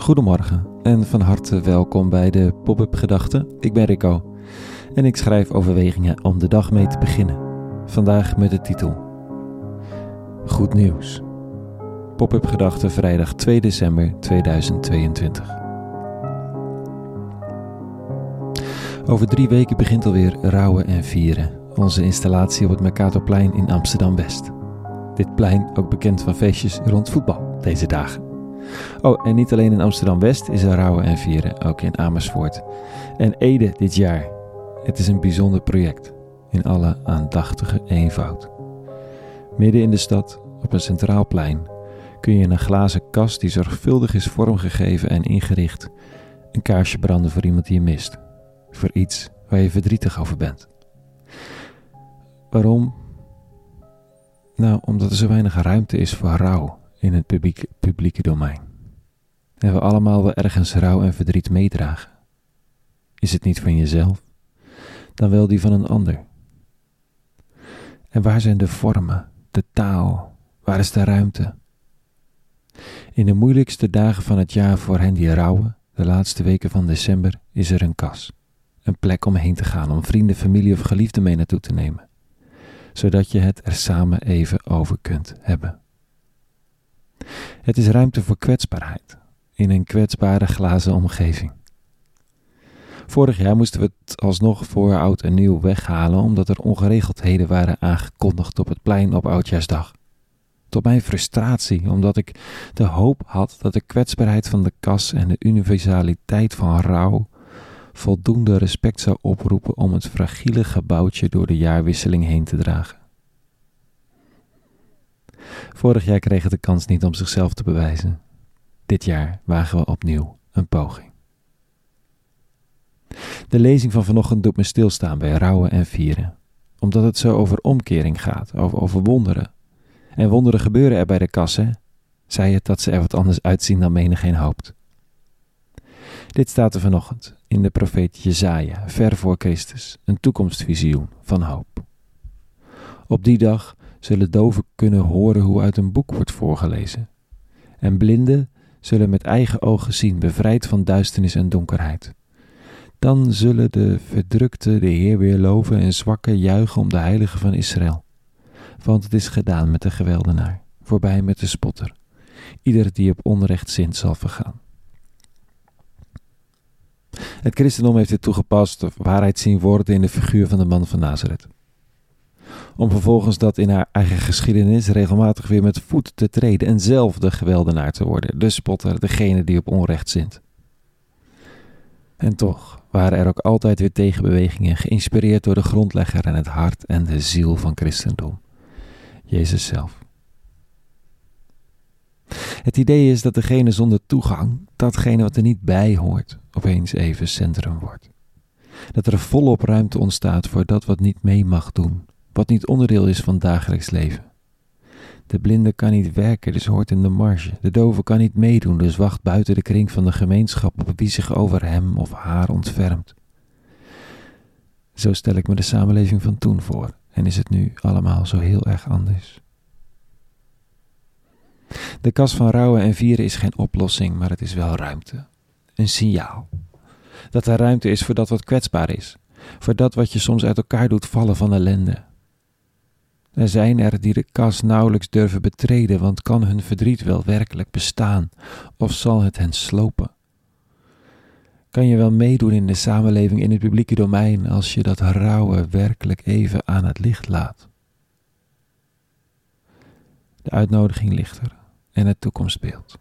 Goedemorgen en van harte welkom bij de Pop-up Gedachten. Ik ben Rico en ik schrijf overwegingen om de dag mee te beginnen. Vandaag met de titel Goed nieuws. Pop-up Gedachten vrijdag 2 december 2022. Over drie weken begint alweer Rouwen en Vieren, onze installatie op het Mercatorplein in Amsterdam-West. Dit plein ook bekend van feestjes rond voetbal deze dagen. Oh, en niet alleen in Amsterdam-West is er rouwen en vieren, ook in Amersfoort. En Ede dit jaar. Het is een bijzonder project, in alle aandachtige eenvoud. Midden in de stad, op een centraal plein, kun je in een glazen kast die zorgvuldig is vormgegeven en ingericht, een kaarsje branden voor iemand die je mist. Voor iets waar je verdrietig over bent. Waarom? Nou, omdat er zo weinig ruimte is voor rouw in het publieke, domein. En we allemaal wel ergens rouw en verdriet meedragen. Is het niet van jezelf, dan wel die van een ander. En waar zijn de vormen, de taal, waar is de ruimte? In de moeilijkste dagen van het jaar voor hen die rouwen, de laatste weken van december, is er een kas. Een plek om heen te gaan, om vrienden, familie of geliefden mee naartoe te nemen. Zodat je het er samen even over kunt hebben. Het is ruimte voor kwetsbaarheid in een kwetsbare glazen omgeving. Vorig jaar moesten we het alsnog voor oud en nieuw weghalen omdat er ongeregeldheden waren aangekondigd op het plein op Oudjaarsdag. Tot mijn frustratie, omdat ik de hoop had dat de kwetsbaarheid van de kas en de universaliteit van rouw voldoende respect zou oproepen om het fragiele gebouwtje door de jaarwisseling heen te dragen. Vorig jaar kreeg het de kans niet om zichzelf te bewijzen. Dit jaar wagen we opnieuw een poging. De lezing van vanochtend doet me stilstaan bij rouwen en vieren, omdat het zo over omkering gaat, over, wonderen. En wonderen gebeuren er bij de kassen, zei het dat ze er wat anders uitzien dan menigeen hoopt. Dit staat er vanochtend in de profeet Jezaja, ver voor Christus, een toekomstvisioen van hoop. Op die dag zullen doven kunnen horen hoe uit een boek wordt voorgelezen. En blinden zullen met eigen ogen zien, bevrijd van duisternis en donkerheid. Dan zullen de verdrukte de Heer weer loven en zwakken juichen om de heilige van Israël. Want het is gedaan met de geweldenaar, voorbij met de spotter. Ieder die op onrecht zint zal vergaan. Het christendom heeft dit toegepast, waarheid zien worden in de figuur van de man van Nazareth om vervolgens dat in haar eigen geschiedenis regelmatig weer met voet te treden en zelf de geweldenaar te worden, de spotter, degene die op onrecht zint. En toch waren er ook altijd weer tegenbewegingen, geïnspireerd door de grondlegger en het hart en de ziel van christendom, Jezus zelf. Het idee is dat degene zonder toegang, datgene wat er niet bij hoort, opeens even centrum wordt. Dat er volop ruimte ontstaat voor dat wat niet mee mag doen, wat niet onderdeel is van dagelijks leven. De blinde kan niet werken, dus hoort in de marge. De dove kan niet meedoen, dus wacht buiten de kring van de gemeenschap op wie zich over hem of haar ontfermt. Zo stel ik me de samenleving van toen voor en is het nu allemaal zo heel erg anders. De kas van rouwen en vieren is geen oplossing, maar het is wel ruimte. Een signaal. Dat er ruimte is voor dat wat kwetsbaar is, voor dat wat je soms uit elkaar doet vallen van ellende, er zijn er die de kas nauwelijks durven betreden, want kan hun verdriet wel werkelijk bestaan, of zal het hen slopen? Kan je wel meedoen in de samenleving in het publieke domein als je dat rouwen werkelijk even aan het licht laat? De uitnodiging ligt er en het toekomstbeeld.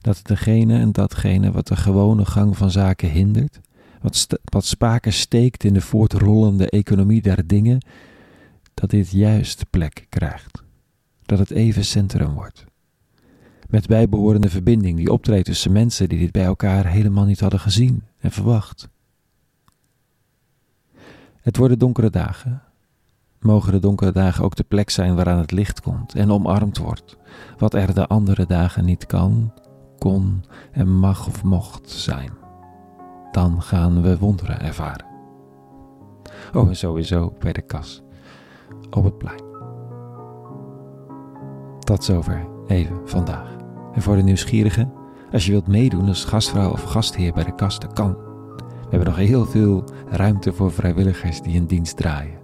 Dat degene en datgene wat de gewone gang van zaken hindert, wat, wat spaken steekt in de voortrollende economie der dingen, dat dit juist plek krijgt. Dat het even centrum wordt. Met bijbehorende verbinding die optreedt tussen mensen die dit bij elkaar helemaal niet hadden gezien en verwacht. Het worden donkere dagen. Mogen de donkere dagen ook de plek zijn waaraan het licht komt en omarmd wordt, wat er de andere dagen niet kan, kon en mag of mocht zijn. Dan gaan we wonderen ervaren. Oh, en sowieso bij de kas op het plein. Tot zover even vandaag. En voor de nieuwsgierigen, Als je wilt meedoen als gastvrouw of gastheer bij de kasten, kan. We hebben nog heel veel ruimte voor vrijwilligers die een dienst draaien.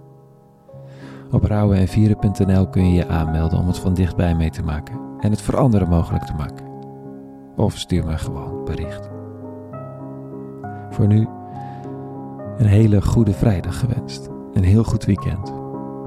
Op rouwenenvieren.nl kun je je aanmelden om het van dichtbij mee te maken en het voor anderen mogelijk te maken. Of stuur me gewoon bericht. Voor nu een hele goede vrijdag gewenst. Een heel goed weekend.